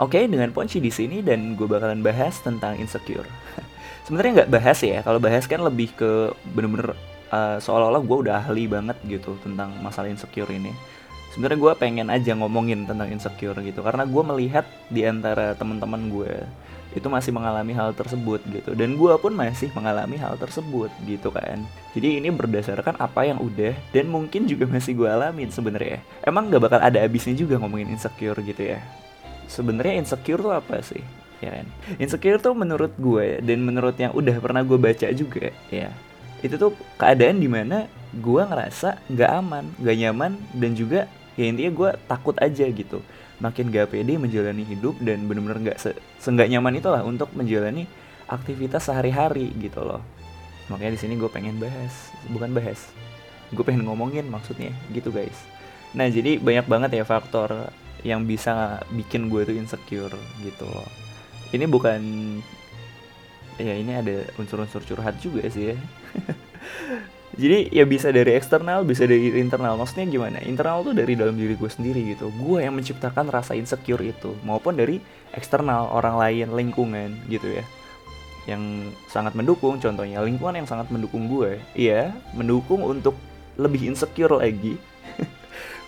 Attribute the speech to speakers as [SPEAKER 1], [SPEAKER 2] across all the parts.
[SPEAKER 1] Oke, dengan Ponci di sini dan gue bakalan bahas tentang insecure. Sebenarnya nggak bahas ya, kalau bahas kan lebih ke bener-bener uh, seolah-olah gue udah ahli banget gitu tentang masalah insecure ini. Sebenarnya gue pengen aja ngomongin tentang insecure gitu, karena gue melihat di antara teman-teman gue itu masih mengalami hal tersebut gitu dan gue pun masih mengalami hal tersebut gitu kan jadi ini berdasarkan apa yang udah dan mungkin juga masih gue alamin sebenarnya emang gak bakal ada habisnya juga ngomongin insecure gitu ya sebenarnya insecure tuh apa sih ya kan insecure tuh menurut gue dan menurut yang udah pernah gue baca juga ya itu tuh keadaan di mana gue ngerasa nggak aman nggak nyaman dan juga ya intinya gue takut aja gitu. Makin gak pede menjalani hidup dan bener-bener gak se seenggak nyaman itulah untuk menjalani aktivitas sehari-hari gitu loh. Makanya di sini gue pengen bahas bukan bahas gue pengen ngomongin maksudnya gitu guys. Nah jadi banyak banget ya faktor yang bisa bikin gue tuh insecure gitu loh. Ini bukan ya ini ada unsur-unsur curhat juga sih ya. Jadi ya bisa dari eksternal bisa dari internal. Maksudnya gimana? Internal tuh dari dalam diri gue sendiri gitu. Gue yang menciptakan rasa insecure itu maupun dari eksternal orang lain lingkungan gitu ya. Yang sangat mendukung contohnya lingkungan yang sangat mendukung gue. Iya mendukung untuk lebih insecure lagi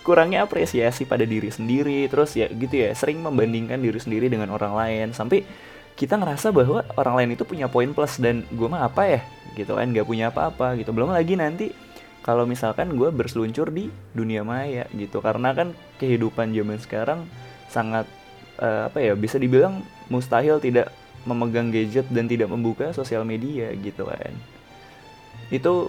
[SPEAKER 1] kurangnya apresiasi pada diri sendiri terus ya gitu ya sering membandingkan diri sendiri dengan orang lain. Sampai kita ngerasa bahwa orang lain itu punya poin plus dan gue mah apa ya gitu kan nggak punya apa-apa gitu. Belum lagi nanti kalau misalkan gue berseluncur di dunia maya gitu. Karena kan kehidupan zaman sekarang sangat uh, apa ya bisa dibilang mustahil tidak memegang gadget dan tidak membuka sosial media gitu kan. Itu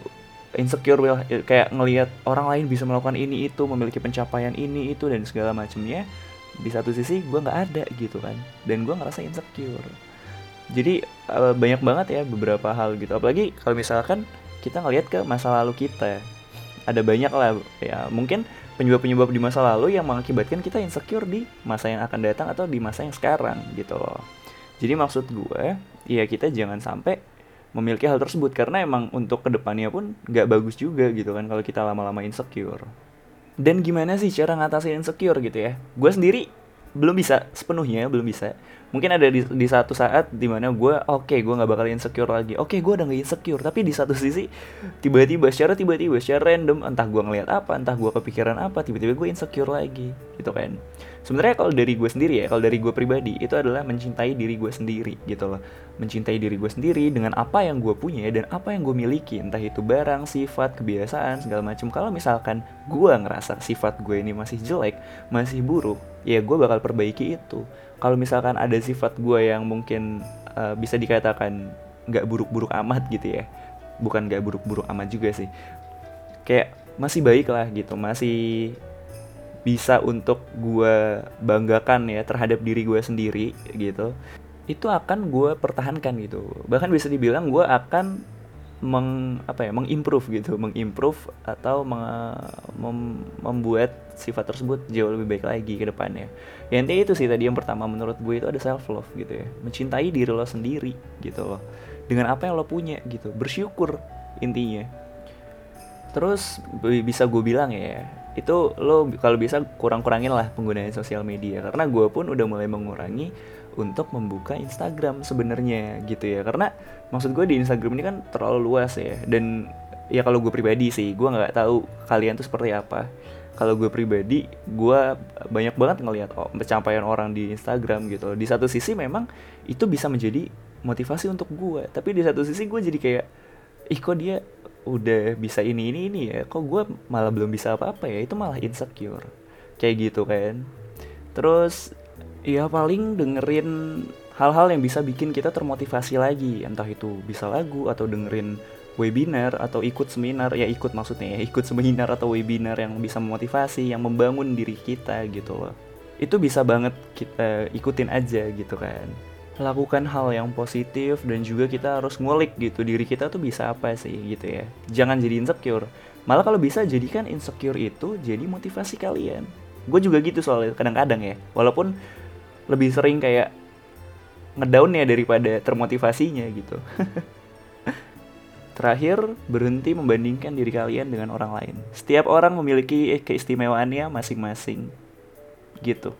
[SPEAKER 1] insecure kayak ngelihat orang lain bisa melakukan ini itu memiliki pencapaian ini itu dan segala macamnya di satu sisi gue nggak ada gitu kan. Dan gue ngerasa insecure. Jadi uh, banyak banget ya beberapa hal gitu. Apalagi kalau misalkan kita ngelihat ke masa lalu kita ada banyak lah ya mungkin penyebab-penyebab di masa lalu yang mengakibatkan kita insecure di masa yang akan datang atau di masa yang sekarang gitu. Loh jadi maksud gue ya kita jangan sampai memiliki hal tersebut. Karena emang untuk ke depannya pun nggak bagus juga gitu kan kalau kita lama-lama insecure. Dan gimana sih cara ngatasin insecure gitu ya? Gue sendiri belum bisa sepenuhnya belum bisa mungkin ada di, di satu saat di mana gue oke okay, gue nggak bakal insecure lagi. Oke okay, gue udah gak insecure tapi di satu sisi tiba-tiba secara tiba-tiba secara random entah gue ngeliat apa entah gue kepikiran apa tiba-tiba gue insecure lagi gitu kan. Sebenarnya kalau dari gue sendiri ya kalau dari gue pribadi itu adalah mencintai diri gue sendiri gitu loh. Mencintai diri gue sendiri dengan apa yang gue punya dan apa yang gue miliki entah itu barang sifat kebiasaan segala macam kalau misalkan gue ngerasa sifat gue ini masih jelek masih buruk ya gue bakal perbaiki itu. Kalau misalkan ada sifat gue yang mungkin uh, bisa dikatakan nggak buruk-buruk amat gitu ya. Bukan nggak buruk-buruk amat juga sih. Kayak masih baik lah gitu masih bisa untuk gue banggakan ya terhadap diri gue sendiri gitu. Itu akan gue pertahankan gitu. Bahkan bisa dibilang gue akan meng apa ya mengimprove gitu mengimprove atau meng, mem, membuat sifat tersebut jauh lebih baik lagi ke depannya. Ya intinya itu sih tadi yang pertama menurut gue itu ada self love gitu ya. Mencintai diri lo sendiri gitu loh. Dengan apa yang lo punya gitu. Bersyukur intinya. Terus bisa gue bilang ya itu lo kalau bisa kurang-kurangin lah penggunaan sosial media. Karena gue pun udah mulai mengurangi untuk membuka Instagram sebenarnya gitu ya. Karena maksud gue di Instagram ini kan terlalu luas ya. Dan ya kalau gue pribadi sih gue nggak tahu kalian tuh seperti apa. Kalau gue pribadi gue banyak banget ngelihat oh, pencapaian orang di Instagram gitu di satu sisi memang itu bisa menjadi motivasi untuk gue tapi di satu sisi gue jadi kayak ih kok dia udah bisa ini ini ini ya. Kok gue malah belum bisa apa-apa ya? Itu malah insecure. Kayak gitu kan. Terus ya paling dengerin hal-hal yang bisa bikin kita termotivasi lagi. Entah itu bisa lagu atau dengerin webinar atau ikut seminar. Ya ikut maksudnya ya ikut seminar atau webinar yang bisa memotivasi yang membangun diri kita gitu loh. Itu bisa banget kita ikutin aja gitu kan lakukan hal yang positif dan juga kita harus ngulik gitu diri kita tuh bisa apa sih gitu ya jangan jadi insecure malah kalau bisa jadikan insecure itu jadi motivasi kalian gue juga gitu soalnya kadang-kadang ya walaupun lebih sering kayak ngedown ya daripada termotivasinya gitu. Terakhir, berhenti membandingkan diri kalian dengan orang lain. Setiap orang memiliki keistimewaannya masing-masing. Gitu.